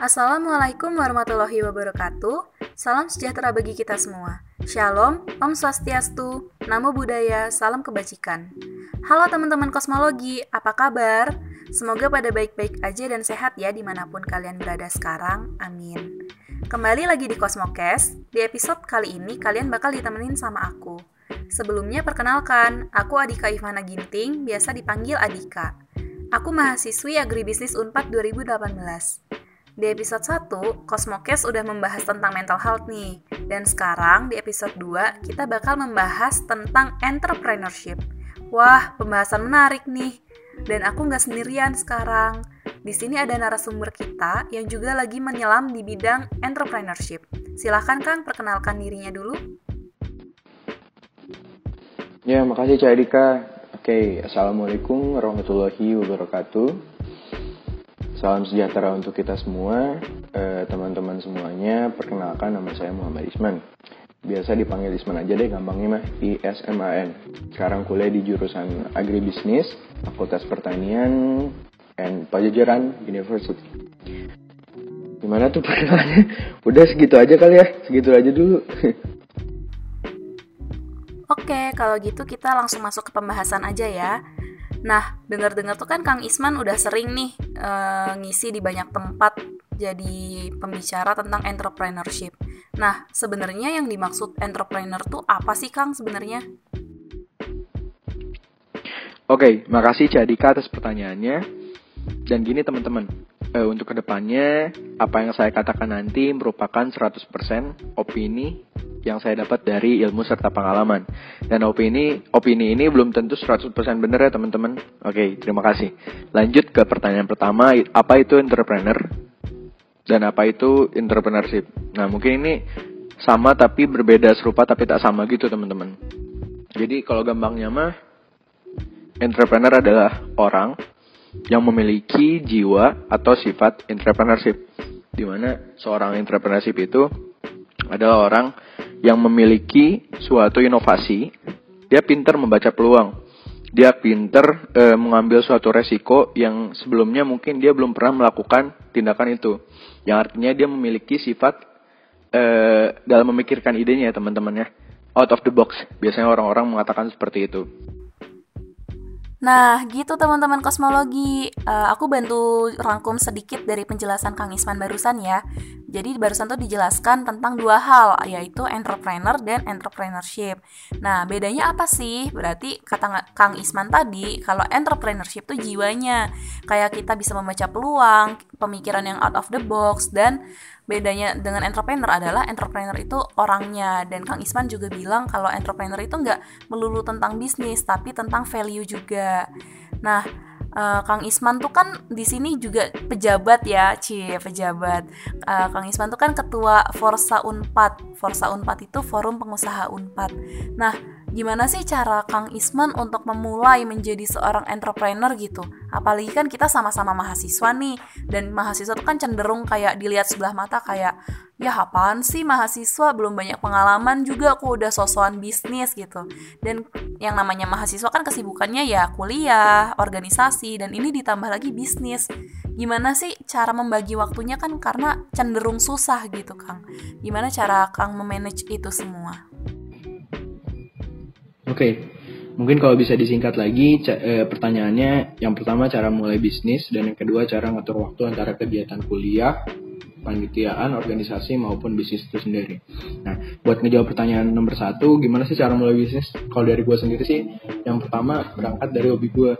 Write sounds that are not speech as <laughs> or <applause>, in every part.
Assalamualaikum warahmatullahi wabarakatuh. Salam sejahtera bagi kita semua. Shalom, Om Swastiastu, Namo Buddhaya, Salam Kebajikan. Halo teman-teman kosmologi, apa kabar? Semoga pada baik-baik aja dan sehat ya di mana pun kalian berada sekarang. Amin. Kembali lagi di Cosmocast. Di episode kali ini kalian bakal ditemenin sama aku. Sebelumnya perkenalkan, aku Adika Ivana Ginting, biasa dipanggil Adika. Aku mahasiswi Agribisnis Unpad 2018. Di episode 1, Cosmocast udah membahas tentang mental health nih. Dan sekarang di episode 2, kita bakal membahas tentang entrepreneurship. Wah, pembahasan menarik nih. Dan aku nggak sendirian sekarang. Di sini ada narasumber kita yang juga lagi menyelam di bidang entrepreneurship. Silahkan Kang, perkenalkan dirinya dulu. Ya, makasih Cak Dika. Oke, Assalamualaikum warahmatullahi wabarakatuh. Salam sejahtera untuk kita semua, eh, teman-teman semuanya. Perkenalkan nama saya Muhammad Isman. Biasa dipanggil Isman aja deh gampangnya mah ISMAN. Sekarang kuliah di jurusan Agribisnis, Fakultas Pertanian, and Pajajaran University. Gimana tuh perkenalannya? <laughs> Udah segitu aja kali ya, segitu aja dulu. <laughs> Oke, kalau gitu kita langsung masuk ke pembahasan aja ya. Nah, dengar-dengar tuh kan Kang Isman udah sering nih uh, ngisi di banyak tempat jadi pembicara tentang entrepreneurship. Nah, sebenarnya yang dimaksud entrepreneur tuh apa sih Kang sebenarnya? Oke, makasih Cadika atas pertanyaannya. Dan gini teman-teman, uh, untuk ke depannya apa yang saya katakan nanti merupakan 100% opini yang saya dapat dari ilmu serta pengalaman. Dan opini opini ini belum tentu 100% benar ya teman-teman. Oke, terima kasih. Lanjut ke pertanyaan pertama, apa itu entrepreneur? Dan apa itu entrepreneurship? Nah, mungkin ini sama tapi berbeda serupa tapi tak sama gitu teman-teman. Jadi kalau gampangnya mah entrepreneur adalah orang yang memiliki jiwa atau sifat entrepreneurship. Di mana seorang entrepreneurship itu adalah orang yang memiliki suatu inovasi, dia pintar membaca peluang. Dia pintar e, mengambil suatu resiko yang sebelumnya mungkin dia belum pernah melakukan tindakan itu. Yang artinya dia memiliki sifat e, dalam memikirkan idenya ya teman-teman ya. Out of the box. Biasanya orang-orang mengatakan seperti itu. Nah, gitu teman-teman kosmologi. Uh, aku bantu rangkum sedikit dari penjelasan Kang Isman barusan ya. Jadi barusan tuh dijelaskan tentang dua hal, yaitu entrepreneur dan entrepreneurship. Nah, bedanya apa sih? Berarti kata Kang Isman tadi, kalau entrepreneurship tuh jiwanya. Kayak kita bisa membaca peluang, pemikiran yang out of the box, dan bedanya dengan entrepreneur adalah entrepreneur itu orangnya dan Kang Isman juga bilang kalau entrepreneur itu nggak melulu tentang bisnis tapi tentang value juga nah uh, Kang Isman tuh kan di sini juga pejabat ya, cie pejabat. Uh, Kang Isman tuh kan ketua Forsa Unpad. Forsa Unpad itu forum pengusaha Unpad. Nah, gimana sih cara Kang Isman untuk memulai menjadi seorang entrepreneur gitu? Apalagi kan kita sama-sama mahasiswa nih, dan mahasiswa tuh kan cenderung kayak dilihat sebelah mata kayak, ya apaan sih mahasiswa belum banyak pengalaman juga aku udah sosokan bisnis gitu. Dan yang namanya mahasiswa kan kesibukannya ya kuliah, organisasi, dan ini ditambah lagi bisnis. Gimana sih cara membagi waktunya kan karena cenderung susah gitu Kang. Gimana cara Kang memanage itu semua? Oke, okay. mungkin kalau bisa disingkat lagi eh, pertanyaannya, yang pertama cara mulai bisnis dan yang kedua cara ngatur waktu antara kegiatan kuliah, panitiaan, organisasi maupun bisnis itu sendiri. Nah, buat ngejawab pertanyaan nomor satu, gimana sih cara mulai bisnis? Kalau dari gue sendiri sih, yang pertama berangkat dari hobi gue.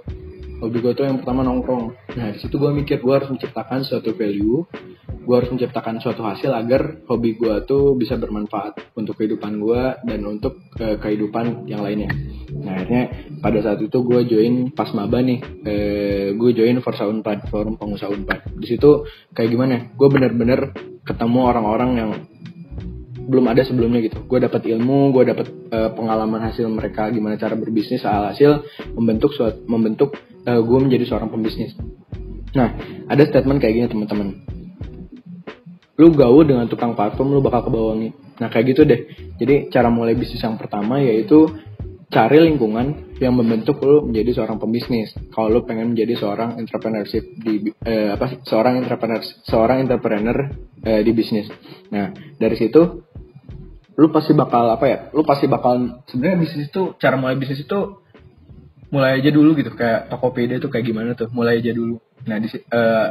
Hobi gue tuh yang pertama nongkrong. Nah, di situ gue mikir gue harus menciptakan suatu value gue harus menciptakan suatu hasil agar hobi gue tuh bisa bermanfaat untuk kehidupan gue dan untuk uh, kehidupan yang lainnya. Nah akhirnya pada saat itu gue join pas maba nih, uh, gue join Forsa Unpad, forum pengusaha Unpad. Di situ kayak gimana? Gue bener-bener ketemu orang-orang yang belum ada sebelumnya gitu. Gue dapat ilmu, gue dapat uh, pengalaman hasil mereka gimana cara berbisnis, hasil membentuk suatu membentuk uh, gue menjadi seorang pembisnis. Nah, ada statement kayak gini teman-teman lu gaul dengan tukang parfum lu bakal kebawa nih nah kayak gitu deh jadi cara mulai bisnis yang pertama yaitu cari lingkungan yang membentuk lo menjadi seorang pembisnis. Kalau lo pengen menjadi seorang entrepreneurship di eh, apa seorang entrepreneur seorang entrepreneur eh, di bisnis. Nah dari situ lo pasti bakal apa ya? Lo pasti bakal sebenarnya bisnis itu cara mulai bisnis itu mulai aja dulu gitu kayak Tokopedia tuh kayak gimana tuh mulai aja dulu. Nah di uh,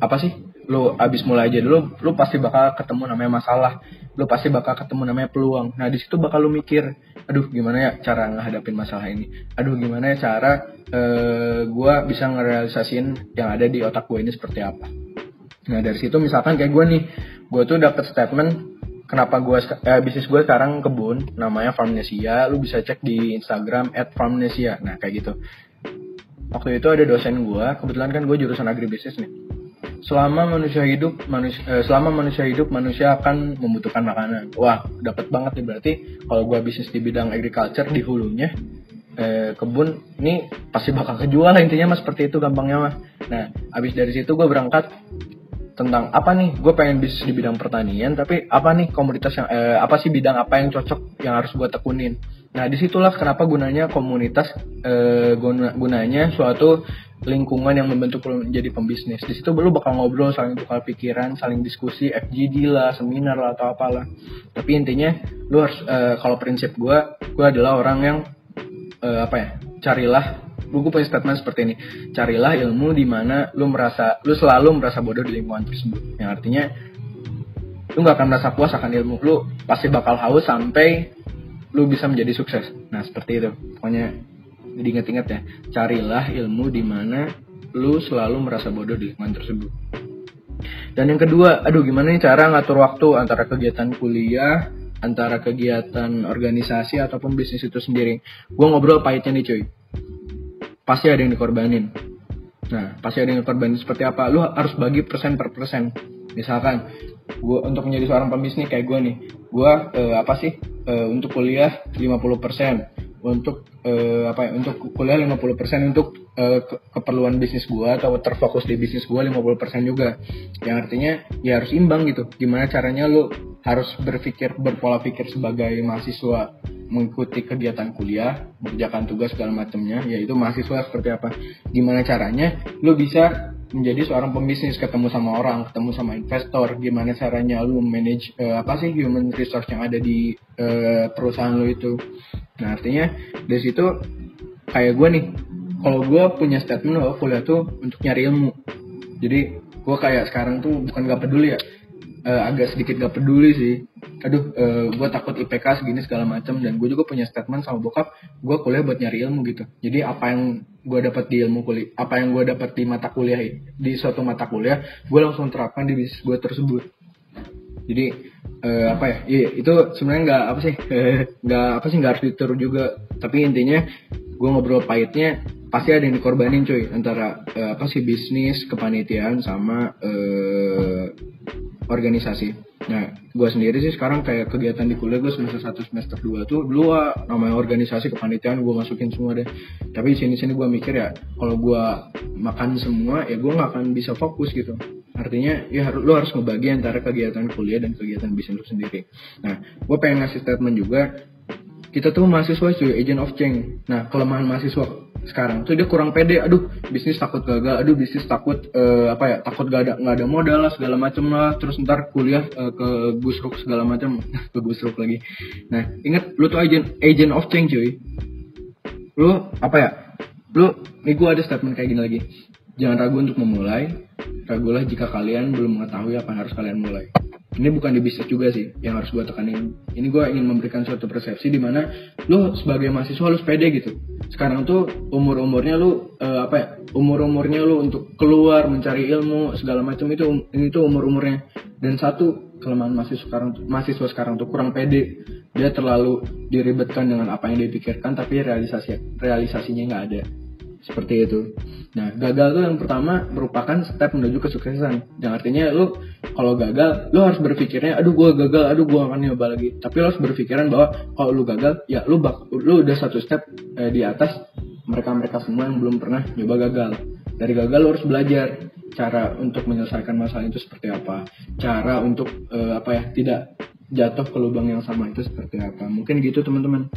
apa sih lo abis mulai aja dulu lo pasti bakal ketemu namanya masalah. Lo pasti bakal ketemu namanya peluang. Nah di situ bakal lo mikir aduh gimana ya cara ngehadapin masalah ini? Aduh gimana ya cara uh, eh, gue bisa ngerealisasin yang ada di otak gue ini seperti apa? Nah dari situ misalkan kayak gue nih gue tuh dapet statement kenapa gue eh, bisnis gue sekarang kebun namanya Farmnesia lu bisa cek di Instagram at Farmnesia. Nah kayak gitu. Waktu itu ada dosen gue kebetulan kan gue jurusan agribisnis nih selama manusia hidup manusia eh, selama manusia hidup manusia akan membutuhkan makanan. Wah dapat banget nih berarti. Kalau gue bisnis di bidang agriculture di hulunya eh, kebun ini pasti bakal kejual intinya mas. Seperti itu gampangnya mah nah abis dari situ gue berangkat tentang apa nih? Gue pengen bisnis di bidang pertanian tapi apa nih komoditas yang eh, apa sih bidang apa yang cocok yang harus gue tekunin? Nah di situlah kenapa gunanya komunitas eh, guna, gunanya suatu lingkungan yang membentuk lo menjadi pembisnis. Di situ lo bakal ngobrol, saling tukar pikiran, saling diskusi, FGD lah, seminar lah atau apalah. Tapi intinya lo harus uh, kalau prinsip gue, gue adalah orang yang uh, apa ya? Carilah gue punya statement seperti ini carilah ilmu di mana lu merasa lu selalu merasa bodoh di lingkungan tersebut yang artinya lu nggak akan merasa puas akan ilmu lu pasti bakal haus sampai lu bisa menjadi sukses nah seperti itu pokoknya diingat-ingat ya carilah ilmu di mana lu selalu merasa bodoh di lingkungan tersebut. Dan yang kedua aduh gimana nih cara ngatur waktu antara kegiatan kuliah antara kegiatan organisasi ataupun bisnis itu sendiri? Gue ngobrol pahitnya nih cuy. Pasti ada yang dikorbanin. Nah pasti ada yang dikorbanin. Seperti apa? Lu harus bagi persen per persen. Misalkan gue untuk menjadi seorang pembisnis kayak gue nih gue uh, apa sih? Uh, untuk kuliah 50% untuk uh, apa ya untuk kuliah 50% untuk uh, ke keperluan bisnis gua atau terfokus di bisnis gua 50% juga. Yang artinya ya harus imbang gitu. Gimana caranya lu harus berpikir berpola pikir sebagai mahasiswa mengikuti kegiatan kuliah, mengerjakan tugas segala macamnya, yaitu mahasiswa seperti apa. Gimana caranya lu bisa menjadi seorang pembisnis ketemu sama orang ketemu sama investor? Gimana caranya lu manage uh, apa sih human resource yang ada di uh, perusahaan lu itu? Nah artinya dari situ kayak gue nih kalau gue punya statement bahwa kuliah tuh untuk nyari ilmu. Jadi gue kayak sekarang tuh bukan gak peduli ya uh, agak sedikit gak peduli sih. Aduh uh, eh, gue takut IPK segini segala macam dan gue juga punya statement sama bokap gue kuliah buat nyari ilmu gitu. Jadi apa yang gue dapat di ilmu kuliah apa yang gue dapat di mata kuliah di suatu mata kuliah gue langsung terapkan di bisnis gue tersebut. Jadi uh, apa ya iya itu sebenarnya nggak apa sih <laughs> nggak apa sih nggak harus ditiru juga. Tapi intinya gue ngobrol pahitnya pasti ada yang dikorbanin cuy antara uh, apa sih bisnis kepanitiaan sama uh, organisasi Nah, gue sendiri sih sekarang kayak kegiatan di kuliah gue semester 1 semester 2 tuh dulu namanya organisasi kepanitiaan gue masukin semua deh. Tapi sini-sini gue mikir ya kalau gue makan semua ya gue nggak akan bisa fokus gitu. Artinya ya lo harus ngebagi antara kegiatan kuliah dan kegiatan bisnis lo sendiri. Nah, gue pengen ngasih statement juga kita tuh mahasiswa cuy agent of change. Nah kelemahan mahasiswa sekarang tuh dia kurang pede. Aduh bisnis takut gagal. Aduh bisnis takut uh, apa ya takut gak ada nggak ada modal lah segala macem lah. Terus ntar kuliah uh, ke busruk segala macam <laughs> ke busruk lagi. Nah ingat lu tuh agent agent of change cuy. Lu apa ya lu nih gue ada statement kayak gini lagi. Jangan ragu untuk memulai. Ragulah jika kalian belum mengetahui apa yang harus kalian mulai ini bukan di bisnis juga sih yang harus gue tekanin. Ini gue ingin memberikan suatu persepsi di mana lo sebagai mahasiswa lo pede gitu. Sekarang tuh umur umurnya lo uh, apa ya umur umurnya lo untuk keluar mencari ilmu segala macam itu ini tuh umur umurnya dan satu kelemahan mahasiswa sekarang mahasiswa sekarang tuh kurang pede. Dia terlalu diribetkan dengan apa yang dia pikirkan tapi realisasi realisasinya nggak ada seperti itu. Nah, gagal tuh yang pertama merupakan step menuju kesuksesan. Yang artinya lu kalau gagal, lu harus berpikirnya, aduh gua gagal, aduh gua akan nyoba lagi. Tapi lu harus berpikiran bahwa kalau lu gagal, ya lu bak lu udah satu step eh, di atas mereka-mereka semua yang belum pernah nyoba gagal. Dari gagal lu harus belajar cara untuk menyelesaikan masalah itu seperti apa. Cara untuk eh, apa ya, tidak jatuh ke lubang yang sama itu seperti apa. Mungkin gitu teman-teman.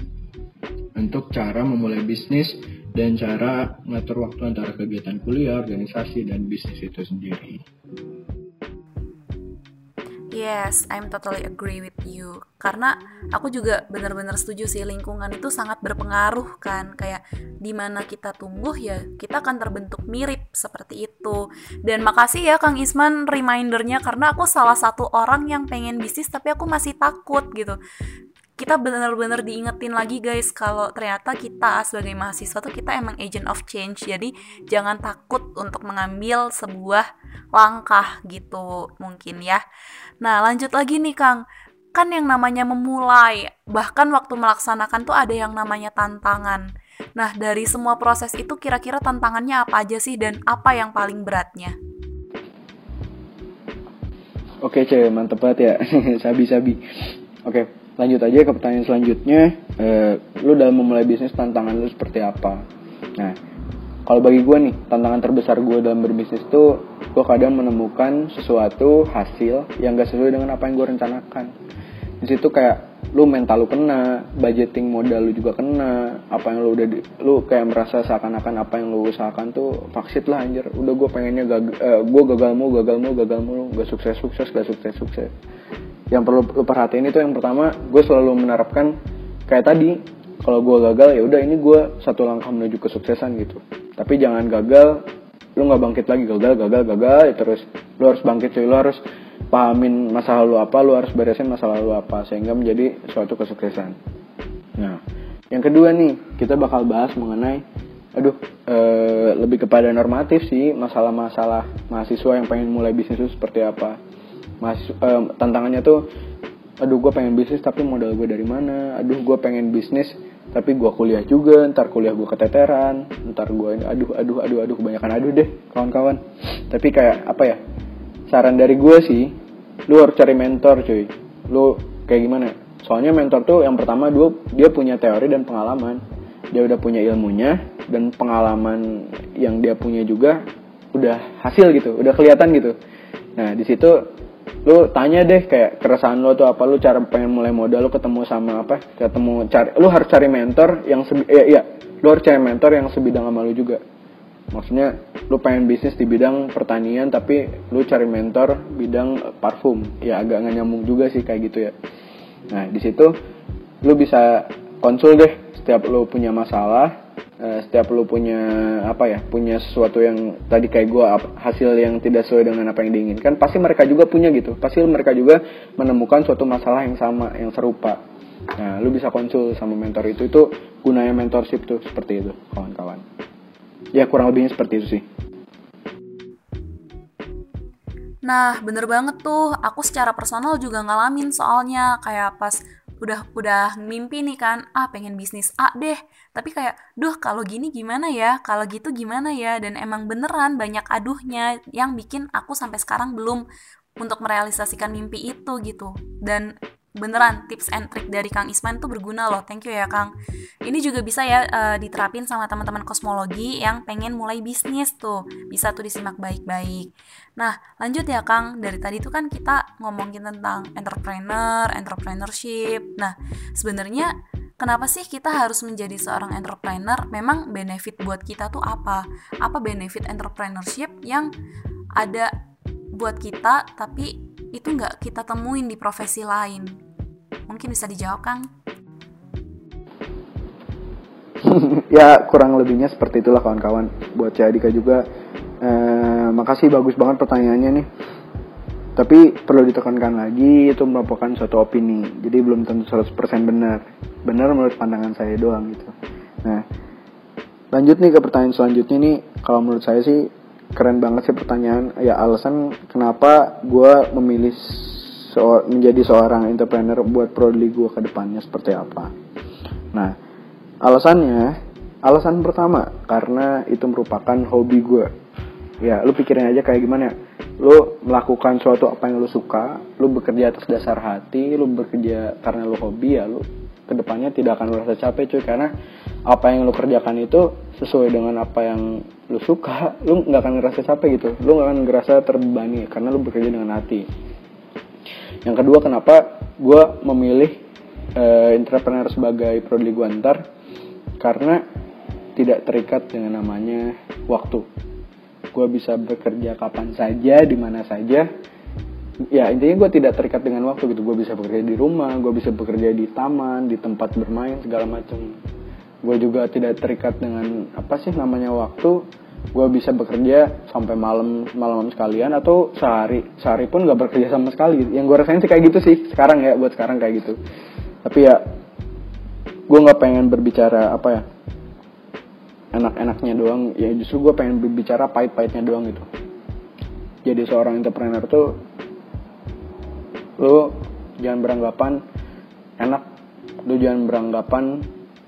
untuk cara memulai bisnis dan cara ngatur waktu antara kegiatan kuliah, organisasi, dan bisnis itu sendiri. Yes, I'm totally agree with you. Karena aku juga benar-benar setuju sih lingkungan itu sangat berpengaruh kan. Kayak di mana kita tumbuh ya kita akan terbentuk mirip seperti itu. Dan makasih ya Kang Isman remindernya karena aku salah satu orang yang pengen bisnis tapi aku masih takut gitu kita benar-benar diingetin lagi guys kalau ternyata kita sebagai mahasiswa tuh kita emang agent of change. Jadi jangan takut untuk mengambil sebuah langkah gitu mungkin ya. Nah lanjut lagi nih Kang. Kan yang namanya memulai bahkan waktu melaksanakan tuh ada yang namanya tantangan. Nah dari semua proses itu kira-kira tantangannya apa aja sih dan apa yang paling beratnya? Oke cewek mantep banget ya. <laughs> Sabi-sabi. Oke lanjut aja ke pertanyaan selanjutnya. Eh, lu dalam memulai bisnis tantangan lu seperti apa? Nah kalau bagi gue nih tantangan terbesar gue dalam berbisnis tuh gue kadang menemukan sesuatu hasil yang gak sesuai dengan apa yang gue rencanakan. Di situ kayak lu mental lu kena budgeting modal lu juga kena apa yang lu udah di, lu kayak merasa seakan-akan apa yang lu usahakan tuh vaksit lah anjir. Udah gue pengennya gagal uh, gue gagal mulu gagal mulu gagal mulu. Gak sukses sukses gak sukses sukses. Yang perlu lu perhatiin itu yang pertama gue selalu menerapkan kayak tadi kalau gue gagal ya udah ini gue satu langkah menuju kesuksesan gitu. Tapi jangan gagal lu nggak bangkit lagi gagal gagal gagal ya terus. Lu harus bangkit cuy. Lu harus pahamin masa lalu apa lu harus beresin masa lalu apa sehingga menjadi suatu kesuksesan. Nah yang kedua nih kita bakal bahas mengenai aduh e, lebih kepada normatif sih masalah-masalah mahasiswa yang pengen mulai bisnis itu seperti apa. Mas um, tantangannya tuh aduh gue pengen bisnis tapi modal gue dari mana? Aduh gue pengen bisnis tapi gue kuliah juga ntar kuliah gue keteteran ntar gue aduh aduh aduh aduh kebanyakan aduh deh kawan-kawan. Tapi kayak apa ya saran dari gue sih lu harus cari mentor cuy. Lu kayak gimana? Soalnya mentor tuh yang pertama dua dia punya teori dan pengalaman. Dia udah punya ilmunya dan pengalaman yang dia punya juga udah hasil gitu udah kelihatan gitu. Nah di situ lu tanya deh kayak keresahan lu tuh apa lu cara pengen mulai modal lu ketemu sama apa? Ketemu cari lu harus cari mentor yang sebi ya, iya lu harus cari mentor yang sebidang sama lu juga maksudnya lu pengen bisnis di bidang pertanian tapi lu cari mentor bidang parfum. Ya agak nggak nyambung juga sih kayak gitu ya. Nah di situ lu bisa konsul deh setiap lu punya masalah Eh, setiap lu punya apa ya punya sesuatu yang tadi kayak gue hasil yang tidak sesuai dengan apa yang diinginkan pasti mereka juga punya gitu. Pasti mereka juga menemukan suatu masalah yang sama yang serupa. Nah lu bisa konsul sama mentor itu itu gunanya mentorship tuh seperti itu kawan-kawan ya kurang lebihnya seperti itu sih. Nah, bener banget tuh. Aku secara personal juga ngalamin soalnya. Kayak pas udah udah mimpi nih kan ah pengen bisnis A deh. Tapi kayak duh kalau gini gimana ya? Kalau gitu gimana ya? Dan emang beneran banyak aduhnya yang bikin aku sampai sekarang belum untuk merealisasikan mimpi itu gitu. Dan beneran tips and trick dari Kang Isman tuh berguna loh. Thank you ya Kang. Ini juga bisa ya uh, diterapin sama teman-teman kosmologi yang pengen mulai bisnis tuh. Bisa tuh disimak baik-baik. Nah lanjut ya Kang. Dari tadi tuh kan kita ngomongin tentang entrepreneur entrepreneurship. Nah sebenarnya kenapa sih kita harus menjadi seorang entrepreneur? Memang benefit buat kita tuh apa? Apa benefit entrepreneurship yang ada buat kita tapi itu nggak kita temuin di profesi lain. Mungkin bisa dijawab, Kang? <laughs> ya, kurang lebihnya seperti itulah kawan-kawan. Buat Cik Adika juga, eh, makasih bagus banget pertanyaannya nih. Tapi perlu ditekankan lagi, itu merupakan suatu opini. Jadi belum tentu 100% benar. Benar menurut pandangan saya doang gitu. Nah, lanjut nih ke pertanyaan selanjutnya nih. Kalau menurut saya sih keren banget sih pertanyaan. Ya alasan kenapa gue memilih menjadi seorang entrepreneur buat prodi gue ke depannya seperti apa. Nah alasannya alasan pertama karena itu merupakan hobi gue ya lu pikirin aja kayak gimana. Lu melakukan suatu apa yang lu suka lu bekerja atas dasar hati lu bekerja karena lu hobi ya lu ke depannya tidak akan merasa capek cuy. Karena apa yang lu kerjakan itu sesuai dengan apa yang lu suka lu nggak akan ngerasa capek gitu. Lu nggak akan ngerasa terbebani karena lu bekerja dengan hati. Yang kedua kenapa gue memilih uh, entrepreneur sebagai prodi gue ntar? Karena tidak terikat dengan namanya waktu. Gue bisa bekerja kapan saja di mana saja. Ya intinya gue tidak terikat dengan waktu gitu. Gue bisa bekerja di rumah gue bisa bekerja di taman di tempat bermain segala macam gue juga tidak terikat dengan apa sih namanya waktu. Gue bisa bekerja sampai malam malam sekalian atau sehari. Sehari pun gak bekerja sama sekali. Yang gue rasain sih kayak gitu sih sekarang ya buat sekarang kayak gitu. Tapi ya gue nggak pengen berbicara apa ya enak-enaknya doang. Ya justru gue pengen berbicara pahit-pahitnya doang gitu. Jadi seorang entrepreneur tuh lo jangan beranggapan enak lo jangan beranggapan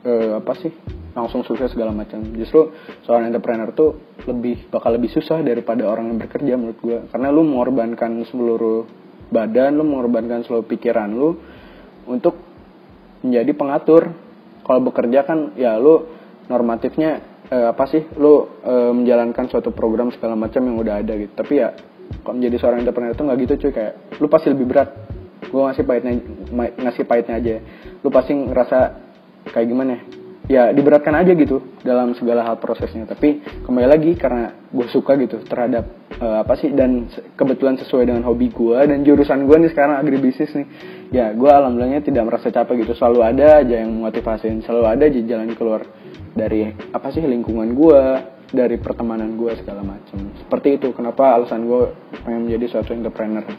uh, apa sih langsung sukses segala macam. Justru seorang entrepreneur tuh lebih bakal lebih susah daripada orang yang bekerja menurut gue karena lu mengorbankan seluruh badan lu mengorbankan seluruh pikiran lu untuk menjadi pengatur. Kalau bekerja kan ya lu normatifnya uh, apa sih lu uh, menjalankan suatu program segala macam yang udah ada gitu. Tapi ya kalau menjadi seorang entrepreneur itu nggak gitu cuy. Kayak lu pasti lebih berat. Gue ngasih pahitnya ngasih pahitnya aja. Lu pasti ngerasa kayak gimana ya? Ya diberatkan aja gitu dalam segala hal prosesnya. Tapi kembali lagi karena gue suka gitu terhadap uh, apa sih dan kebetulan sesuai dengan hobi gue dan jurusan gue nih sekarang agribisnis nih. Ya gue alhamdulillahnya tidak merasa capek gitu. Selalu ada aja yang motivasiin selalu ada aja jalan keluar dari apa sih lingkungan gue dari pertemanan gue segala macam. Seperti itu kenapa alasan gue pengen menjadi suatu entrepreneur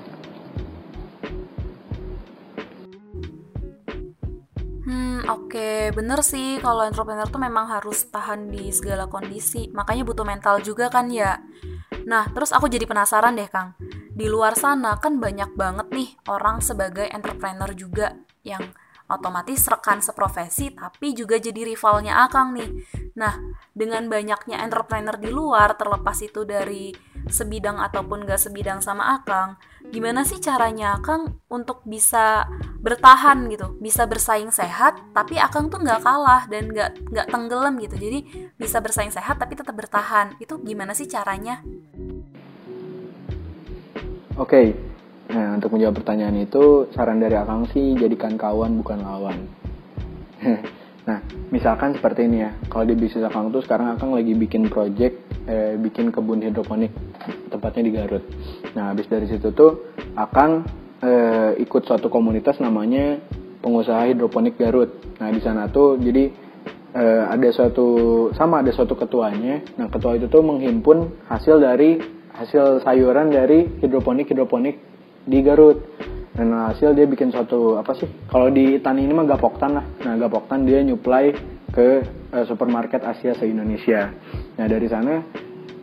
oke, bener sih kalau entrepreneur tuh memang harus tahan di segala kondisi, makanya butuh mental juga kan ya. Nah, terus aku jadi penasaran deh Kang, di luar sana kan banyak banget nih orang sebagai entrepreneur juga yang otomatis rekan seprofesi tapi juga jadi rivalnya Akang nih. Nah, dengan banyaknya entrepreneur di luar terlepas itu dari sebidang ataupun gak sebidang sama Akang, gimana sih caranya Akang untuk bisa bertahan gitu, bisa bersaing sehat tapi Akang tuh nggak kalah dan nggak nggak tenggelam gitu. Jadi bisa bersaing sehat tapi tetap bertahan. Itu gimana sih caranya? Oke, okay, Nah, untuk menjawab pertanyaan itu, saran dari Akang sih jadikan kawan bukan lawan. <laughs> nah, misalkan seperti ini ya. Kalau di bisnis Akang tuh sekarang Akang lagi bikin project, eh, bikin kebun hidroponik, tempatnya di Garut. Nah, habis dari situ tuh Akang eh, ikut suatu komunitas namanya pengusaha hidroponik Garut. Nah, di sana tuh jadi eh, ada suatu sama ada suatu ketuanya. Nah, ketua itu tuh menghimpun hasil dari hasil sayuran dari hidroponik hidroponik di Garut. Dan hasil dia bikin suatu apa sih kalau di tani ini mah gapoktan lah. Nah gapoktan dia nyuplai ke uh, supermarket Asia se Indonesia nah dari sana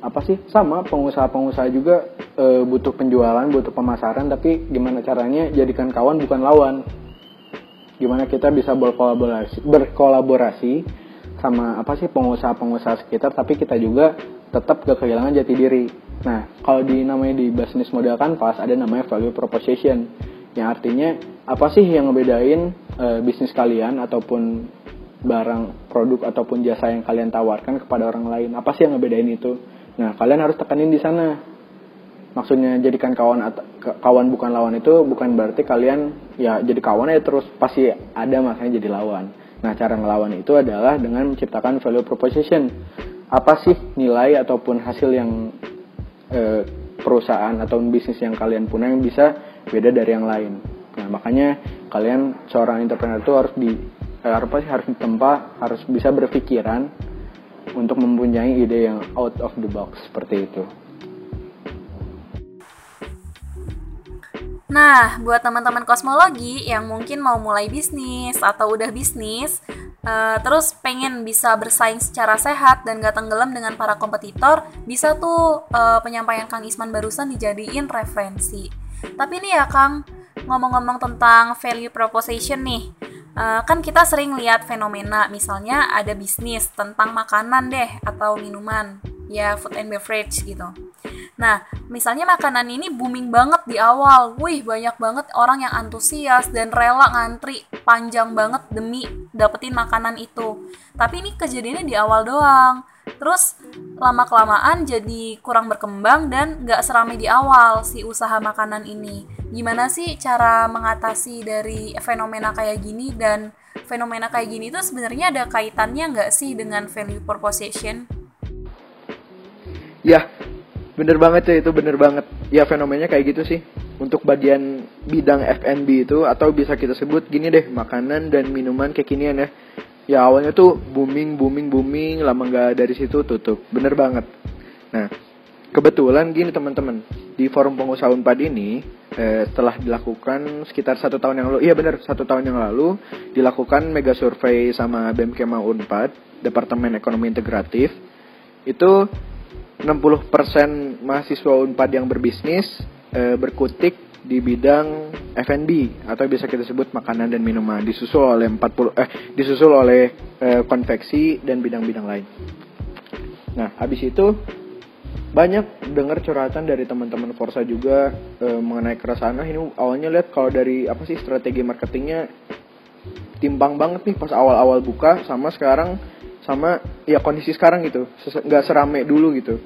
apa sih sama pengusaha-pengusaha juga uh, butuh penjualan butuh pemasaran tapi gimana caranya jadikan kawan bukan lawan. Gimana kita bisa berkolaborasi berkolaborasi sama apa sih pengusaha-pengusaha sekitar tapi kita juga tetap gak kehilangan jati diri Nah, kalau di namanya di business model kanvas ada namanya value proposition yang artinya apa sih yang ngebedain e, bisnis kalian ataupun barang produk ataupun jasa yang kalian tawarkan kepada orang lain. Apa sih yang ngebedain itu? Nah, kalian harus tekanin di sana. Maksudnya jadikan kawan kawan bukan lawan itu bukan berarti kalian ya jadi kawan ya terus pasti ada makanya jadi lawan. Nah, cara ngelawan itu adalah dengan menciptakan value proposition. Apa sih nilai ataupun hasil yang eh, perusahaan atau bisnis yang kalian punya yang bisa beda dari yang lain. Nah makanya kalian seorang entrepreneur itu harus di eh, apa sih harus ditempa harus bisa berpikiran untuk mempunyai ide yang out of the box seperti itu. Nah, buat teman-teman kosmologi yang mungkin mau mulai bisnis atau udah bisnis, uh, terus pengen bisa bersaing secara sehat dan gak tenggelam dengan para kompetitor, bisa tuh uh, penyampaian Kang Isman barusan dijadiin referensi. Tapi nih ya Kang, ngomong-ngomong tentang value proposition nih, uh, kan kita sering lihat fenomena, misalnya ada bisnis tentang makanan deh atau minuman, ya food and beverage gitu. Nah, misalnya makanan ini booming banget di awal. Wih, banyak banget orang yang antusias dan rela ngantri panjang banget demi dapetin makanan itu. Tapi ini kejadiannya di awal doang. Terus lama-kelamaan jadi kurang berkembang dan gak seramai di awal si usaha makanan ini. Gimana sih cara mengatasi dari fenomena kayak gini dan fenomena kayak gini itu sebenarnya ada kaitannya nggak sih dengan value proposition? Ya, bener banget ya itu bener banget. Ya fenomenanya kayak gitu sih. Untuk bagian bidang F&B itu atau bisa kita sebut gini deh, makanan dan minuman kekinian ya. Ya awalnya tuh booming, booming, booming, lama nggak dari situ tutup. Bener banget. Nah, kebetulan gini teman-teman, di forum pengusaha Unpad ini eh, setelah dilakukan sekitar satu tahun yang lalu, iya bener satu tahun yang lalu dilakukan mega survei sama BMKMA Unpad, Departemen Ekonomi Integratif. Itu 60% mahasiswa Unpad yang berbisnis e, berkutik di bidang F&B atau bisa kita sebut makanan dan minuman disusul oleh 40 eh disusul oleh e, konveksi dan bidang-bidang lain. Nah, habis itu banyak dengar curhatan dari teman-teman Forsa juga e, mengenai keresahan. Ini awalnya lihat kalau dari apa sih strategi marketingnya timbang banget nih pas awal-awal buka sama sekarang sama ya kondisi sekarang gitu. Nggak serame dulu gitu.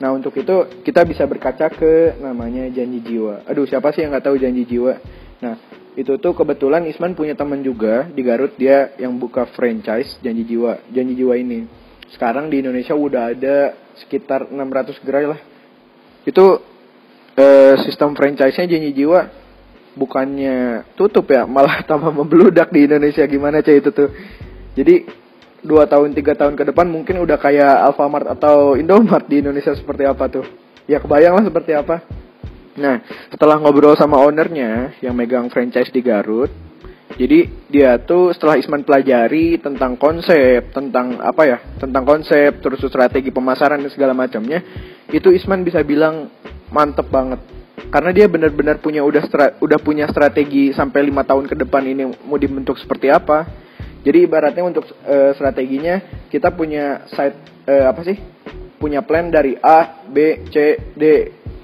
Nah untuk itu kita bisa berkaca ke namanya janji jiwa. Aduh siapa sih yang nggak tahu janji jiwa? Nah itu tuh kebetulan Isman punya teman juga di Garut. Dia yang buka franchise janji jiwa janji jiwa ini. Sekarang di Indonesia udah ada sekitar 600 gerai lah. Itu eh, sistem franchise-nya janji jiwa bukannya tutup ya malah <laughs> tambah membludak di Indonesia. Gimana cah itu tuh? Jadi dua tahun tiga tahun ke depan mungkin udah kayak Alfamart atau <laughs> Indomart di Indonesia seperti apa tuh? Ya kebayang lah seperti apa. Nah setelah ngobrol sama ownernya yang megang franchise di Garut jadi dia tuh setelah Isman pelajari tentang konsep tentang apa ya tentang konsep terus strategi pemasaran dan segala macamnya itu Isman bisa bilang mantep banget. Karena dia benar-benar punya udah udah punya strategi sampai lima tahun ke depan ini mau dibentuk seperti apa jadi ibaratnya untuk uh, strateginya kita punya site uh, apa sih? Punya plan dari A, B, C, D.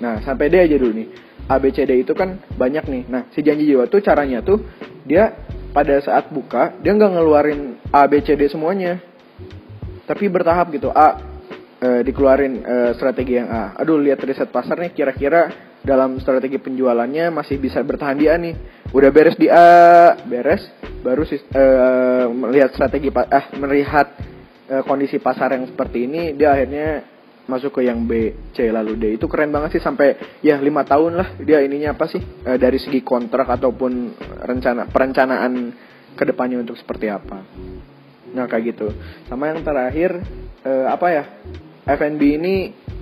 Nah, sampai D aja dulu nih. A, B, C, D itu kan banyak nih. Nah, si janji jiwa tuh caranya tuh dia pada saat buka dia nggak ngeluarin A, B, C, D semuanya. Tapi bertahap gitu. A uh, dikeluarin uh, strategi yang A. Aduh, lihat riset pasar nih kira-kira dalam strategi penjualannya masih bisa bertahan di A nih. Udah beres di A, beres, baru uh, melihat strategi ah melihat uh, kondisi pasar yang seperti ini, dia akhirnya masuk ke yang B, C lalu D. Itu keren banget sih sampai ya lima tahun lah dia ininya apa sih uh, dari segi kontrak ataupun rencana perencanaan ke depannya untuk seperti apa. Nah kayak gitu. Sama yang terakhir uh, apa ya F&B ini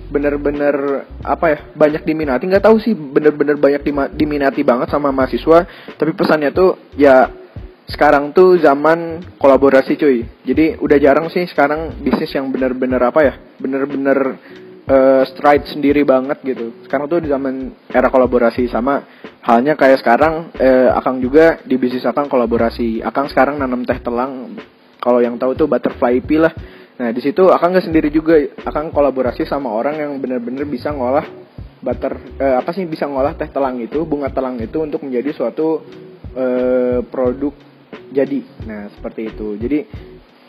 bener-bener apa ya banyak diminati. Nggak tahu sih bener-bener banyak diminati banget sama mahasiswa. Tapi pesannya tuh ya sekarang tuh zaman kolaborasi cuy. Jadi udah jarang sih sekarang bisnis yang bener-bener apa ya bener-bener uh, stride sendiri banget gitu. Sekarang tuh di zaman era kolaborasi sama halnya kayak sekarang uh, akang juga di bisnis akang kolaborasi. Akang sekarang nanam teh telang. Kalau yang tahu tuh butterfly pea lah Nah di situ akan nggak sendiri juga, akan kolaborasi sama orang yang benar-benar bisa ngolah butter eh, apa sih bisa ngolah teh telang itu, bunga telang itu untuk menjadi suatu eh, produk jadi. Nah seperti itu. Jadi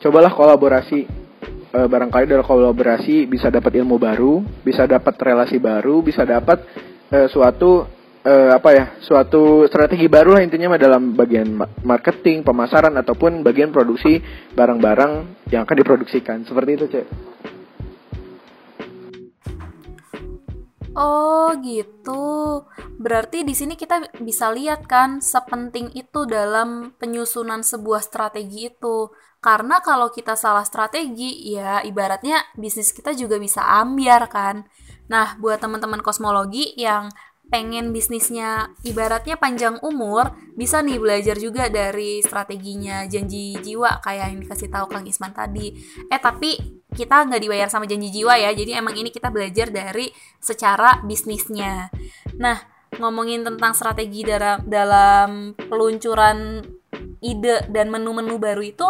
cobalah kolaborasi. Eh, barangkali dari kolaborasi bisa dapat ilmu baru, bisa dapat relasi baru, bisa dapat eh, suatu uh, apa ya suatu strategi baru lah intinya dalam bagian marketing pemasaran ataupun bagian produksi barang-barang yang akan diproduksikan seperti itu cek Oh gitu. Berarti di sini kita bisa lihat kan sepenting itu dalam penyusunan sebuah strategi itu. Karena kalau kita salah strategi, ya ibaratnya bisnis kita juga bisa ambiar kan. Nah, buat teman-teman kosmologi yang pengen bisnisnya ibaratnya panjang umur bisa nih belajar juga dari strateginya janji jiwa kayak yang dikasih tahu Kang Isman tadi. Eh tapi kita nggak dibayar sama janji jiwa ya jadi emang ini kita belajar dari secara bisnisnya. Nah ngomongin tentang strategi dalam dalam peluncuran ide dan menu-menu baru itu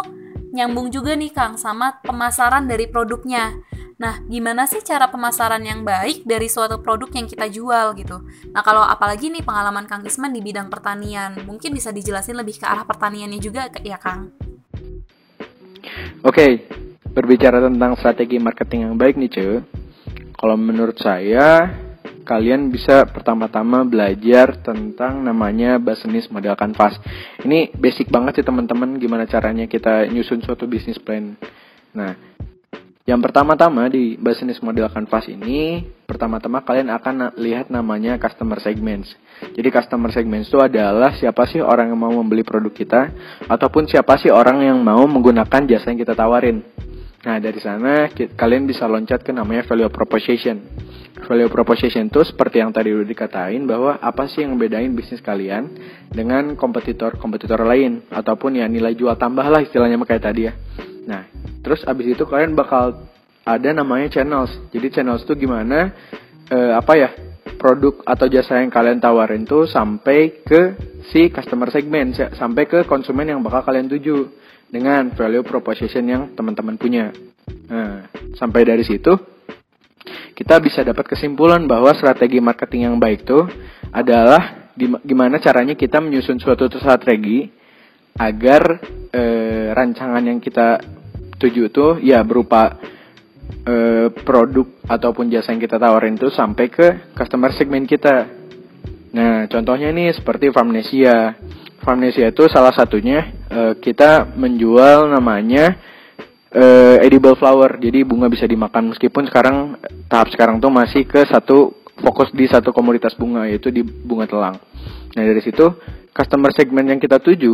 nyambung juga nih Kang sama pemasaran dari produknya Nah, gimana sih cara pemasaran yang baik dari suatu produk yang kita jual gitu? Nah, kalau apalagi nih pengalaman Kang Isman di bidang pertanian, mungkin bisa dijelasin lebih ke arah pertaniannya juga ya Kang? Oke, berbicara tentang strategi marketing yang baik nih cuy. Kalau menurut saya, kalian bisa pertama-tama belajar tentang namanya business model canvas. Ini basic banget sih teman-teman gimana caranya kita nyusun suatu bisnis plan. Nah, yang pertama-tama di business model canvas ini, pertama-tama kalian akan lihat namanya customer segments. Jadi customer segments itu adalah siapa sih orang yang mau membeli produk kita, ataupun siapa sih orang yang mau menggunakan jasa yang kita tawarin. Nah, dari sana kalian bisa loncat ke namanya value proposition. Value proposition itu seperti yang tadi udah dikatain bahwa apa sih yang bedain bisnis kalian dengan kompetitor-kompetitor lain ataupun ya nilai jual tambah lah istilahnya kayak tadi ya. Nah, terus abis itu kalian bakal ada namanya channels. Jadi channels itu gimana eh, apa ya produk atau jasa yang kalian tawarin tuh sampai ke si customer segment, sampai ke konsumen yang bakal kalian tuju dengan value proposition yang teman-teman punya. Nah, sampai dari situ kita bisa dapat kesimpulan bahwa strategi marketing yang baik tuh adalah gimana caranya kita menyusun suatu strategi agar eh, rancangan yang kita tuju itu ya berupa eh, produk ataupun jasa yang kita tawarin itu sampai ke customer segment kita. Nah, contohnya nih seperti Farmnesia. Farmnesia itu salah satunya eh, kita menjual namanya eh, edible flower. Jadi bunga bisa dimakan meskipun sekarang tahap sekarang tuh masih ke satu fokus di satu komoditas bunga yaitu di bunga telang. Nah, dari situ customer segment yang kita tuju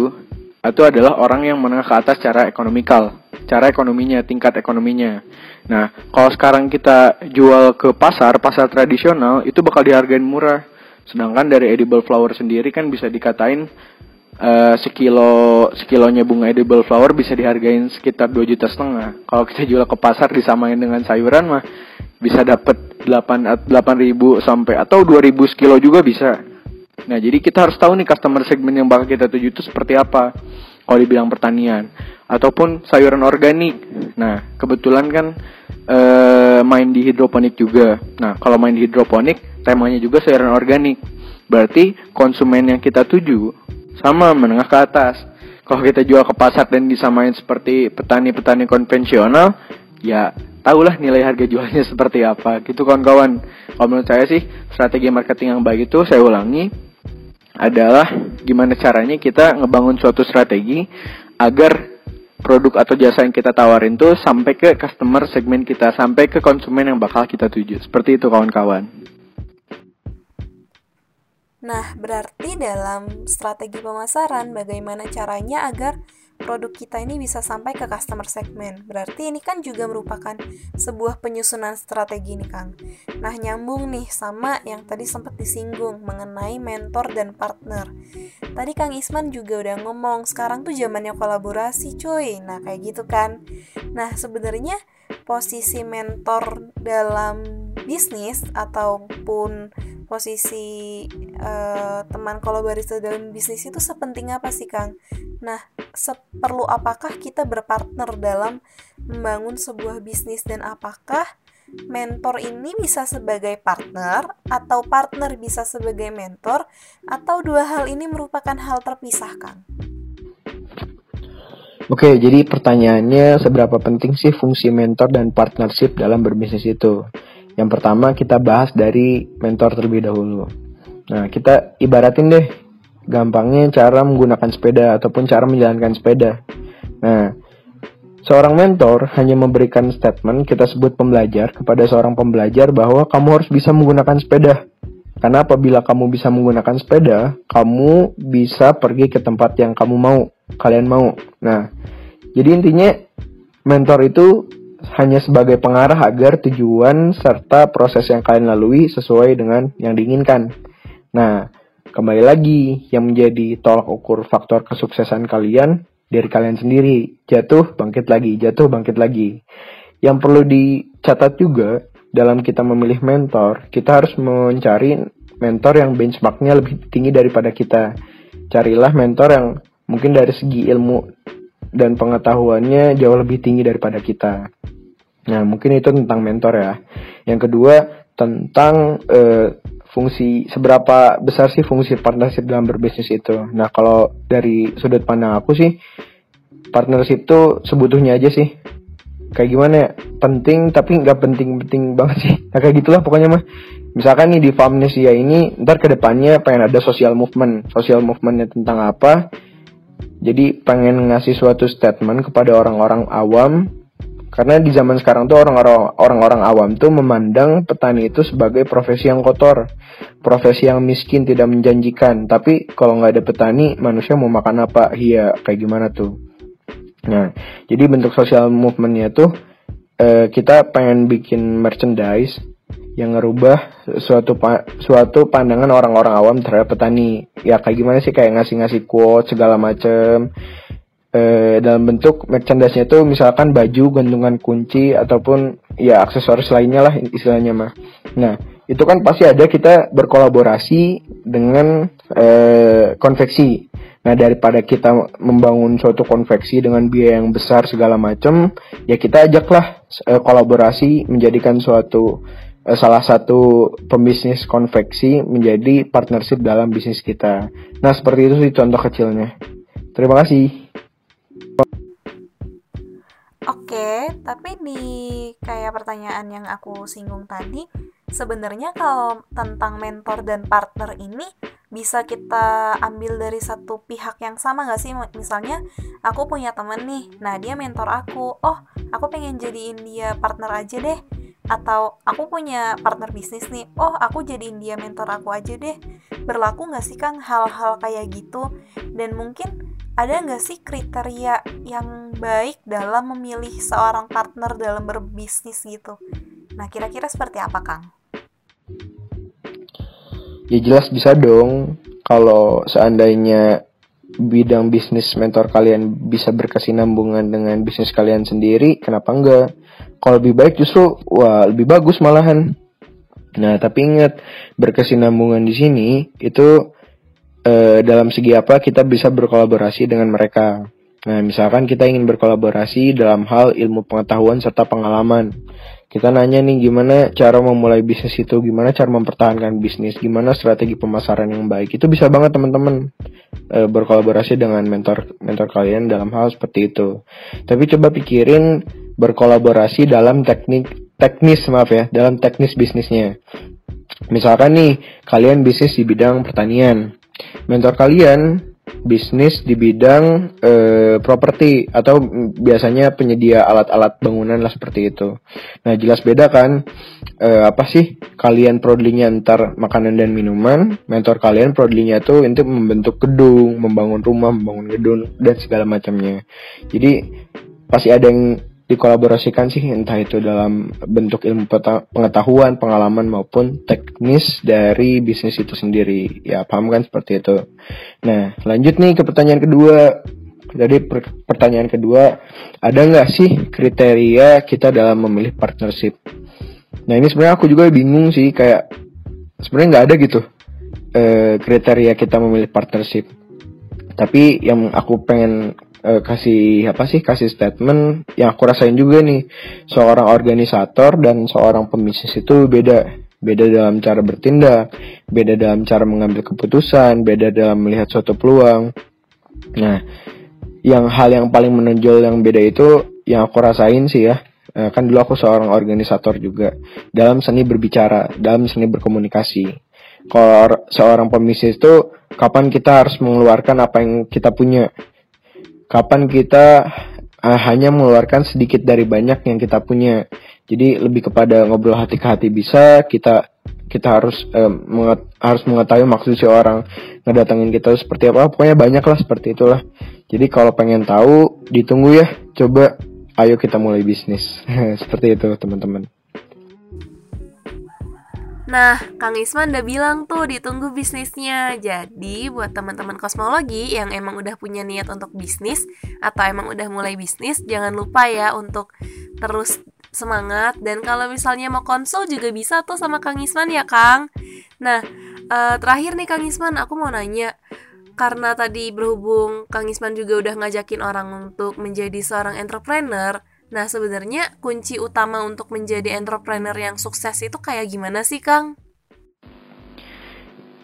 itu adalah orang yang menengah ke atas secara ekonomikal, cara ekonominya, tingkat ekonominya. Nah, kalau sekarang kita jual ke pasar, pasar tradisional, itu bakal dihargain murah. Sedangkan dari edible flower sendiri kan bisa dikatain uh, sekilo sekilonya bunga edible flower bisa dihargain sekitar 2 juta setengah. Kalau kita jual ke pasar disamain dengan sayuran mah bisa dapat 8 8 ribu sampai atau 2000 sekilo juga bisa. Nah, jadi kita harus tahu nih customer segment yang bakal kita tuju itu seperti apa. Kalau dibilang pertanian ataupun sayuran organik. Nah, kebetulan kan e, main di hidroponik juga. Nah, kalau main di hidroponik, temanya juga sayuran organik. Berarti konsumen yang kita tuju sama menengah ke atas. Kalau kita jual ke pasar dan disamain seperti petani-petani konvensional, ya tahulah nilai harga jualnya <laughs> seperti apa gitu kawan-kawan. Kalau menurut saya sih strategi marketing yang baik itu saya ulangi adalah gimana caranya kita ngebangun suatu strategi agar produk atau jasa yang kita tawarin tuh sampai ke customer segmen kita, sampai ke konsumen yang bakal kita tuju. Seperti itu kawan-kawan. Nah, berarti dalam strategi pemasaran bagaimana caranya agar produk kita ini bisa sampai ke customer segment. Berarti ini kan juga merupakan sebuah penyusunan strategi nih Kang. Nah nyambung nih sama yang tadi sempat disinggung mengenai mentor dan partner. Tadi Kang Isman juga udah ngomong sekarang tuh zamannya kolaborasi cuy. Nah kayak gitu kan. Nah sebenarnya posisi mentor dalam bisnis ataupun posisi uh, teman kolaborasi dalam bisnis itu sepenting apa sih Kang? Nah, seperlu apakah kita berpartner dalam membangun sebuah bisnis dan apakah mentor ini bisa sebagai partner atau partner bisa sebagai mentor atau dua hal ini merupakan hal terpisah Kang? Oke, jadi pertanyaannya seberapa penting sih fungsi mentor dan partnership dalam berbisnis itu? Yang pertama kita bahas dari mentor terlebih dahulu. Nah, kita ibaratin deh gampangnya cara menggunakan sepeda ataupun cara menjalankan sepeda. Nah, seorang mentor hanya memberikan statement kita sebut pembelajar kepada seorang pembelajar bahwa kamu harus bisa menggunakan sepeda. Karena apabila kamu bisa menggunakan sepeda, kamu bisa pergi ke tempat yang kamu mau, kalian mau. Nah, jadi intinya mentor itu hanya sebagai pengarah agar tujuan serta proses yang kalian lalui sesuai dengan yang diinginkan. Nah, kembali lagi yang menjadi tolak ukur faktor kesuksesan kalian dari kalian sendiri. Jatuh, bangkit lagi, jatuh, bangkit lagi. Yang perlu dicatat juga dalam kita memilih mentor, kita harus mencari mentor yang benchmarknya lebih tinggi daripada kita. Carilah mentor yang mungkin dari segi ilmu dan pengetahuannya jauh lebih tinggi daripada kita. Nah, mungkin itu tentang mentor ya. Yang kedua, tentang uh, fungsi seberapa besar sih fungsi partnership dalam berbisnis itu. Nah, kalau dari sudut pandang aku sih partnership itu sebutuhnya aja sih. Kayak gimana ya? Penting tapi nggak penting-penting banget sih. Nah, kayak gitulah pokoknya mah. Misalkan nih di Famnesia ini ntar ke depannya pengen ada social movement. Social movementnya tentang apa? Jadi pengen ngasih suatu statement kepada orang-orang awam karena di zaman sekarang tuh orang-orang awam tuh memandang petani itu sebagai profesi yang kotor, profesi yang miskin tidak menjanjikan. Tapi kalau nggak ada petani, manusia mau makan apa? Iya, kayak gimana tuh? Nah, jadi bentuk sosial movementnya tuh eh, kita pengen bikin merchandise yang ngerubah suatu pa suatu pandangan orang-orang awam terhadap petani. Ya kayak gimana sih kayak ngasih-ngasih quote segala macem eh, dalam bentuk merchandise-nya itu misalkan baju, gantungan kunci ataupun ya aksesoris lainnya lah istilahnya mah. Nah, itu kan pasti ada kita berkolaborasi dengan eh, konveksi. Nah, daripada kita membangun suatu konveksi dengan biaya yang besar segala macam, ya kita ajaklah eh, kolaborasi menjadikan suatu eh, salah satu pembisnis konveksi menjadi partnership dalam bisnis kita. Nah, seperti itu sih contoh kecilnya. Terima kasih. Oke, tapi di kayak pertanyaan yang aku singgung tadi, sebenarnya kalau tentang mentor dan partner ini bisa kita ambil dari satu pihak yang sama gak sih? Misalnya, aku punya temen nih, nah dia mentor aku, oh aku pengen jadiin dia partner aja deh. Atau aku punya partner bisnis nih, oh aku jadiin dia mentor aku aja deh. Berlaku gak sih Kang hal-hal kayak gitu? Dan mungkin ada nggak sih kriteria yang baik dalam memilih seorang partner dalam berbisnis gitu? Nah, kira-kira seperti apa, Kang? Ya jelas bisa dong. Kalau seandainya bidang bisnis mentor kalian bisa berkesinambungan dengan bisnis kalian sendiri, kenapa enggak? Kalau lebih baik justru, wah lebih bagus malahan. Nah, tapi ingat berkesinambungan di sini itu uh, dalam segi apa kita bisa berkolaborasi dengan mereka. Nah, misalkan kita ingin berkolaborasi dalam hal ilmu pengetahuan serta pengalaman. Kita nanya nih gimana cara memulai bisnis itu, gimana cara mempertahankan bisnis, gimana strategi pemasaran yang baik. Itu bisa banget teman-teman e, berkolaborasi dengan mentor mentor kalian dalam hal seperti itu. Tapi coba pikirin berkolaborasi dalam teknik teknis maaf ya, dalam teknis bisnisnya. Misalkan nih kalian bisnis di bidang pertanian mentor kalian bisnis di bidang e, properti atau biasanya penyedia alat-alat bangunan lah seperti itu. Nah jelas beda kan e, apa sih kalian prodinya antar makanan dan minuman, mentor kalian prodinya tuh untuk membentuk gedung, membangun rumah, membangun gedung dan segala macamnya. Jadi pasti ada yang dikolaborasikan sih entah itu dalam bentuk ilmu pengetahuan, pengalaman maupun teknis dari bisnis itu sendiri. Ya, paham kan seperti itu. Nah, lanjut nih ke pertanyaan kedua. Jadi per pertanyaan kedua, ada nggak sih kriteria kita dalam memilih partnership? Nah ini sebenarnya aku juga bingung sih, kayak sebenarnya nggak ada gitu eh, kriteria kita memilih partnership. Tapi yang aku pengen uh, kasih apa sih kasih statement yang aku rasain juga nih. Seorang organisator dan seorang pembisnis itu beda. Beda dalam cara bertindak beda dalam cara mengambil keputusan beda dalam melihat suatu peluang. Nah yang hal yang paling menonjol yang beda itu yang aku rasain sih ya. Uh, kan dulu aku seorang organisator juga. Dalam seni berbicara dalam seni berkomunikasi. Kalau seorang pembisnis itu kapan kita harus mengeluarkan apa yang kita punya kapan kita uh, hanya mengeluarkan sedikit dari banyak yang kita punya. Jadi lebih kepada ngobrol hati ke hati bisa kita kita harus uh, menget, harus mengetahui maksud si orang ngedatengin kita seperti apa. Pokoknya banyak lah seperti itulah. Jadi kalau pengen tahu ditunggu ya. Coba ayo kita mulai bisnis. <laughs> seperti itu teman-teman. Nah, Kang Isman udah bilang tuh ditunggu bisnisnya. Jadi, buat teman-teman kosmologi yang emang udah punya niat untuk bisnis atau emang udah mulai bisnis, jangan lupa ya untuk terus semangat dan kalau misalnya mau konsul juga bisa tuh sama Kang Isman ya, Kang. Nah, uh, terakhir nih Kang Isman, aku mau nanya karena tadi berhubung Kang Isman juga udah ngajakin orang untuk menjadi seorang entrepreneur, Nah, sebenarnya kunci utama untuk menjadi entrepreneur yang sukses itu kayak gimana sih, Kang?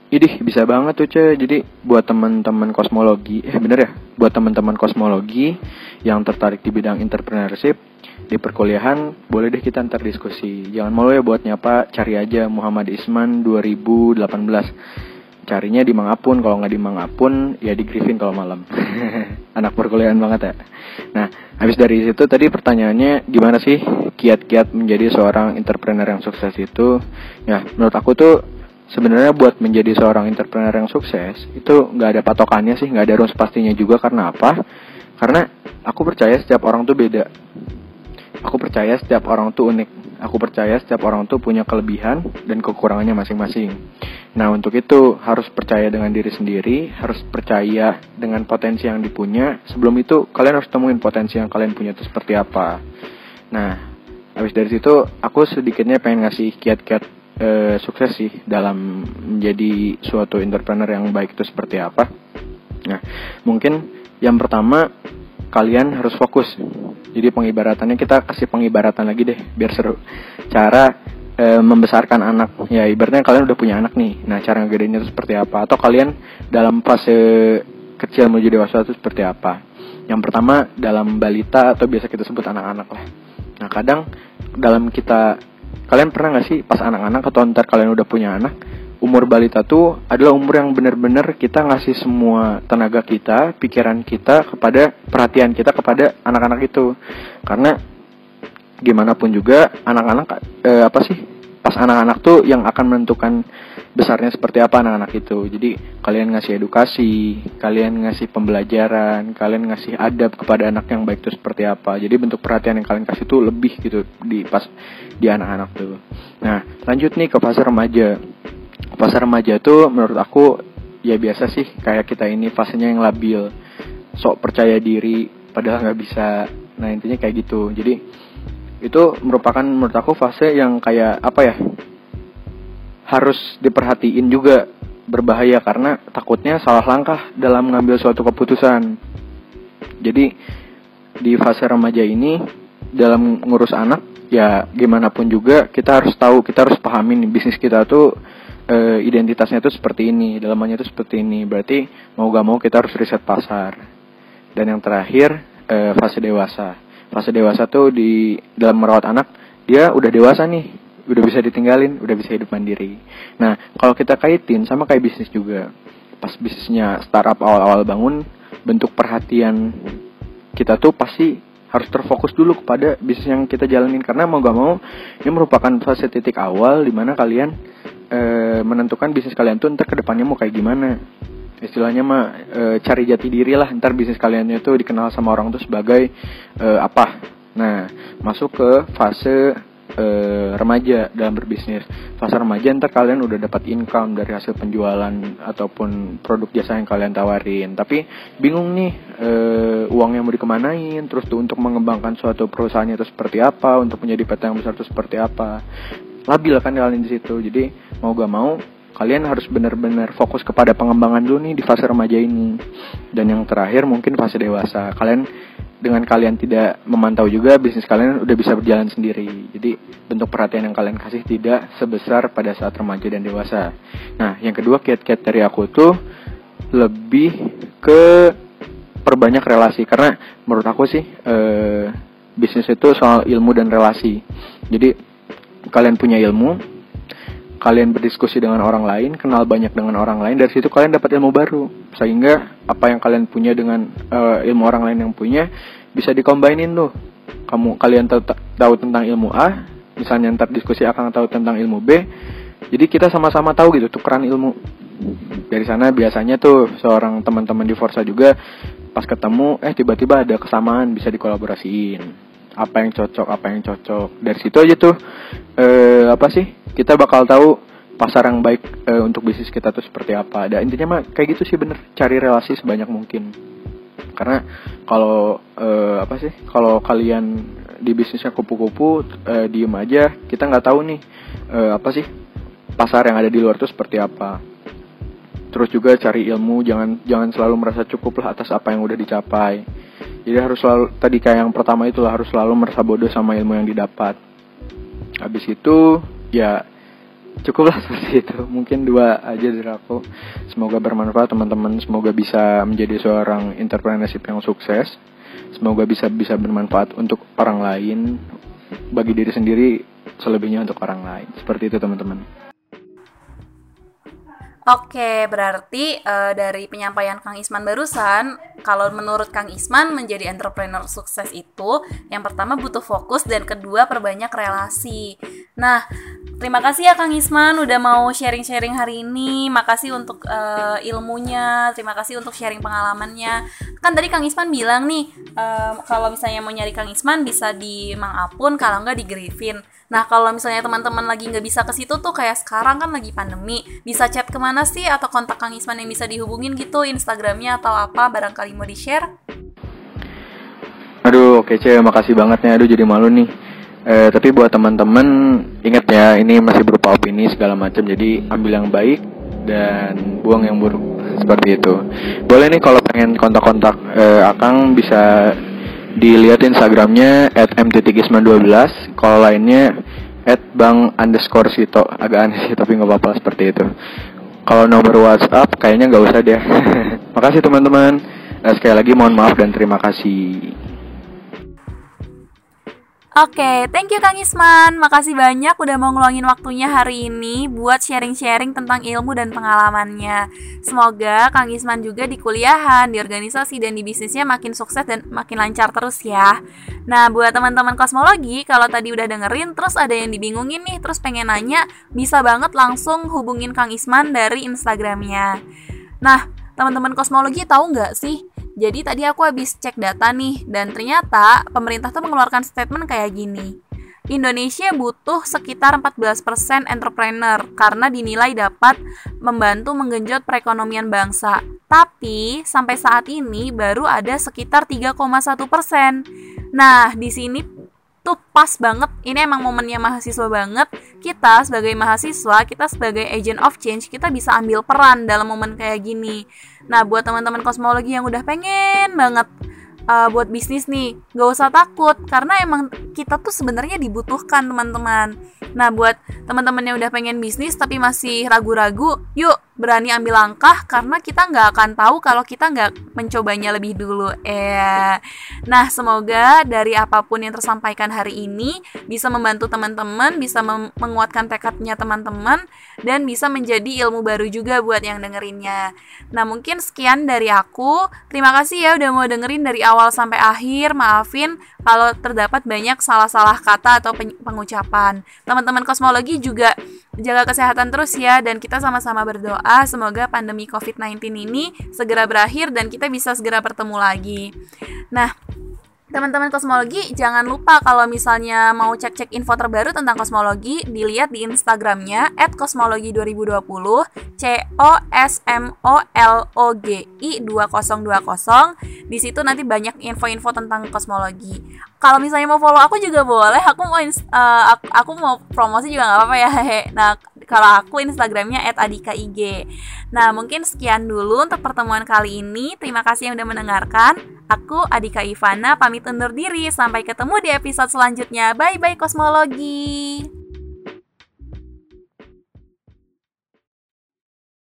Idih, bisa banget tuh, Ce. Jadi, buat teman-teman kosmologi, eh bener ya? Buat teman-teman kosmologi yang tertarik di bidang entrepreneurship, di perkuliahan, boleh deh kita ntar diskusi. Jangan malu ya buat nyapa, cari aja Muhammad Isman 2018 carinya di Mangapun kalau nggak di Mangapun ya di Griffin kalau malam. <laughs> Anak perkuliahan banget ya. Nah habis dari situ tadi pertanyaannya gimana sih kiat-kiat menjadi seorang entrepreneur yang sukses itu? Ya menurut aku tuh sebenarnya buat menjadi seorang entrepreneur yang sukses itu nggak ada patokannya sih nggak ada rumus pastinya juga. Karena apa? Karena aku percaya setiap orang tuh beda aku percaya setiap orang tuh unik Aku percaya setiap orang tuh punya kelebihan dan kekurangannya masing-masing. Nah, untuk itu harus percaya dengan diri sendiri, harus percaya dengan potensi yang dipunya. Sebelum itu, kalian harus temuin potensi yang kalian punya itu seperti apa. Nah, habis dari situ, aku sedikitnya pengen ngasih kiat-kiat e, sukses sih dalam menjadi suatu entrepreneur yang baik itu seperti apa. Nah, mungkin yang pertama kalian harus fokus. Jadi pengibaratannya kita kasih pengibaratan lagi deh biar seru. Cara e, membesarkan anak. Ya ibaratnya kalian udah punya anak nih. Nah, cara ngegedenya itu seperti apa? Atau kalian dalam fase kecil menuju dewasa itu seperti apa? Yang pertama dalam balita atau biasa kita sebut anak-anak lah. Nah, kadang dalam kita kalian pernah nggak sih pas anak-anak atau ntar kalian udah punya anak umur balita tuh adalah umur yang benar-benar kita ngasih semua tenaga kita, pikiran kita kepada perhatian kita kepada anak-anak itu. Karena gimana pun juga anak-anak eh, apa sih? Pas anak-anak tuh yang akan menentukan besarnya seperti apa anak-anak itu. Jadi kalian ngasih edukasi, kalian ngasih pembelajaran, kalian ngasih adab kepada anak yang baik itu seperti apa. Jadi bentuk perhatian yang kalian kasih tuh lebih gitu di pas di anak-anak tuh. Nah, lanjut nih ke fase remaja fase remaja tuh menurut aku ya biasa sih kayak kita ini fasenya yang labil. Sok percaya diri padahal nggak bisa. Nah intinya kayak gitu. Jadi itu merupakan menurut aku fase yang kayak apa ya harus diperhatiin juga. Berbahaya karena takutnya salah langkah dalam mengambil suatu keputusan. Jadi di fase remaja ini dalam ngurus anak ya gimana pun juga kita harus tahu kita harus pahami nih bisnis kita tuh uh, identitasnya itu seperti ini, dalamannya itu seperti ini. Berarti mau gak mau kita harus riset pasar. Dan yang terakhir uh, fase dewasa. Fase dewasa tuh di dalam merawat anak dia udah dewasa nih, udah bisa ditinggalin, udah bisa hidup mandiri. Nah kalau kita kaitin sama kayak bisnis juga, pas bisnisnya startup awal-awal bangun, bentuk perhatian kita tuh pasti harus terfokus dulu kepada bisnis yang kita jalanin karena mau gak mau ini merupakan fase titik awal di mana kalian e, menentukan bisnis kalian tuh ntar ke depannya mau kayak gimana. Istilahnya mah e, cari jati diri lah ntar bisnis kalian itu dikenal sama orang tuh sebagai e, apa. Nah masuk ke fase e, remaja dalam berbisnis. Fase remaja ntar kalian udah dapat income dari hasil penjualan ataupun produk jasa yang kalian tawarin. Tapi bingung nih e, uangnya mau dikemanain terus tuh untuk mengembangkan suatu perusahaannya itu seperti apa untuk menjadi PT yang besar itu seperti apa labil kan kalian di situ. Jadi mau gak mau kalian harus benar-benar fokus kepada pengembangan dulu nih di fase remaja ini. Dan yang terakhir mungkin fase dewasa. Kalian dengan kalian tidak memantau juga bisnis kalian udah bisa berjalan sendiri. Jadi bentuk perhatian yang kalian kasih tidak sebesar pada saat remaja dan dewasa. Nah yang kedua kiat-kiat dari aku tuh lebih ke perbanyak relasi. Karena menurut aku sih eh, bisnis itu soal ilmu dan relasi. Jadi kalian punya ilmu, kalian berdiskusi dengan orang lain, kenal banyak dengan orang lain, dari situ kalian dapat ilmu baru. Sehingga apa yang kalian punya dengan uh, ilmu orang lain yang punya bisa dikombainin tuh. Kamu kalian tahu, tentang ilmu A, misalnya ntar diskusi akan tahu tentang ilmu B. Jadi kita sama-sama tahu gitu tukeran ilmu. Dari sana biasanya tuh seorang teman-teman di Forza juga pas ketemu eh tiba-tiba ada kesamaan bisa dikolaborasiin apa yang cocok apa yang cocok. Dari situ aja tuh eh, apa sih kita bakal tahu pasar yang baik eh, untuk bisnis kita tuh seperti apa. Ada intinya mah kayak gitu sih bener. Cari relasi sebanyak mungkin. Karena kalau eh, apa sih kalau kalian di bisnisnya kupu-kupu eh, diem aja kita nggak tahu nih eh, apa sih pasar yang ada di luar tuh seperti apa. Terus juga cari ilmu jangan jangan selalu merasa cukup lah atas apa yang udah dicapai Jadi harus selalu tadi kayak yang pertama itulah harus selalu merasa bodoh sama ilmu yang didapat. Habis itu ya cukuplah <laughs> seperti itu. Mungkin dua aja dari aku. Semoga bermanfaat teman-teman. Semoga bisa menjadi seorang entrepreneurship yang sukses. Semoga bisa bisa bermanfaat untuk orang lain, bagi diri sendiri, selebihnya untuk orang lain. Seperti itu teman-teman. Oke, berarti uh, dari penyampaian Kang Isman barusan, kalau menurut Kang Isman menjadi entrepreneur sukses itu, yang pertama butuh fokus dan kedua perbanyak relasi. Nah, terima kasih ya Kang Isman udah mau sharing-sharing hari ini. Makasih untuk uh, ilmunya, terima kasih untuk sharing pengalamannya. Kan tadi Kang Isman bilang nih, uh, kalau misalnya mau nyari Kang Isman bisa di Mang Apun, kalau nggak di Griffin. Nah kalau misalnya teman-teman lagi nggak bisa ke situ tuh kayak sekarang kan lagi pandemi, bisa chat ke mana sih atau kontak Kang Isman yang bisa dihubungin gitu Instagramnya atau apa barangkali mau di share? Aduh kece makasih banget nih, aduh jadi malu nih. Eh, tapi buat teman-teman ingat ya ini masih berupa opini segala macam jadi ambil yang baik dan buang yang buruk seperti itu. Boleh nih kalau pengen kontak-kontak eh, Akang bisa dilihat Instagramnya at mttigisman12 kalau lainnya at bang underscore sito. Agak aneh sih tapi nggak apa-apa seperti itu. Kalau nomor WhatsApp kayaknya nggak usah deh. <laughs> Makasih teman-teman. Nah, sekali lagi mohon maaf dan terima kasih Oke, okay, thank you Kang Isman. Makasih banyak udah mau ngeluangin waktunya hari ini buat sharing-sharing tentang ilmu dan pengalamannya. Semoga Kang Isman juga di kuliahan, di organisasi, dan di bisnisnya makin sukses dan makin lancar terus ya. Nah, buat teman-teman kosmologi, kalau tadi udah dengerin, terus ada yang dibingungin nih, terus pengen nanya, bisa banget langsung hubungin Kang Isman dari Instagramnya. Nah, teman-teman kosmologi tahu nggak sih jadi tadi aku habis cek data nih, dan ternyata pemerintah tuh mengeluarkan statement kayak gini. Indonesia butuh sekitar 14% entrepreneur karena dinilai dapat membantu menggenjot perekonomian bangsa. Tapi sampai saat ini baru ada sekitar 3,1%. Nah, di sini tuh pas banget. Ini emang momennya mahasiswa banget. Kita sebagai mahasiswa kita sebagai agent of change kita bisa ambil peran dalam momen kayak gini. Nah buat teman-teman kosmologi yang udah pengen banget uh, buat bisnis nih gak usah takut karena emang kita tuh sebenarnya dibutuhkan teman-teman. Nah buat teman-teman yang udah pengen bisnis tapi masih ragu-ragu yuk berani ambil langkah karena kita nggak akan tahu kalau kita nggak mencobanya lebih dulu. Eh, nah semoga dari apa pun yang tersampaikan hari ini bisa membantu teman-teman, bisa menguatkan tekadnya teman-teman, dan bisa menjadi ilmu baru juga buat yang dengerinnya. Nah mungkin sekian dari aku. Terima kasih ya udah mau dengerin dari awal sampai akhir. Maafin kalau terdapat banyak salah-salah kata atau pengucapan. Teman-teman kosmologi juga jaga kesehatan terus ya dan kita sama-sama berdoa semoga pandemi COVID-19 ini segera berakhir dan kita bisa segera bertemu lagi. Nah, Teman-teman kosmologi, jangan lupa kalau misalnya mau cek-cek info terbaru tentang kosmologi, dilihat di Instagramnya @kosmologi2020 c o s m o l o g i 2020. Di situ nanti banyak info-info tentang kosmologi. Kalau misalnya mau follow aku juga boleh, aku mau uh, aku, mau promosi juga nggak apa-apa ya. <laughs> Nah, kalau aku Instagramnya @adikaig. Nah, mungkin sekian dulu untuk pertemuan kali ini. Terima kasih yang udah mendengarkan. Aku Adika Ivana pamit undur diri. Sampai ketemu di episode selanjutnya. Bye bye kosmologi.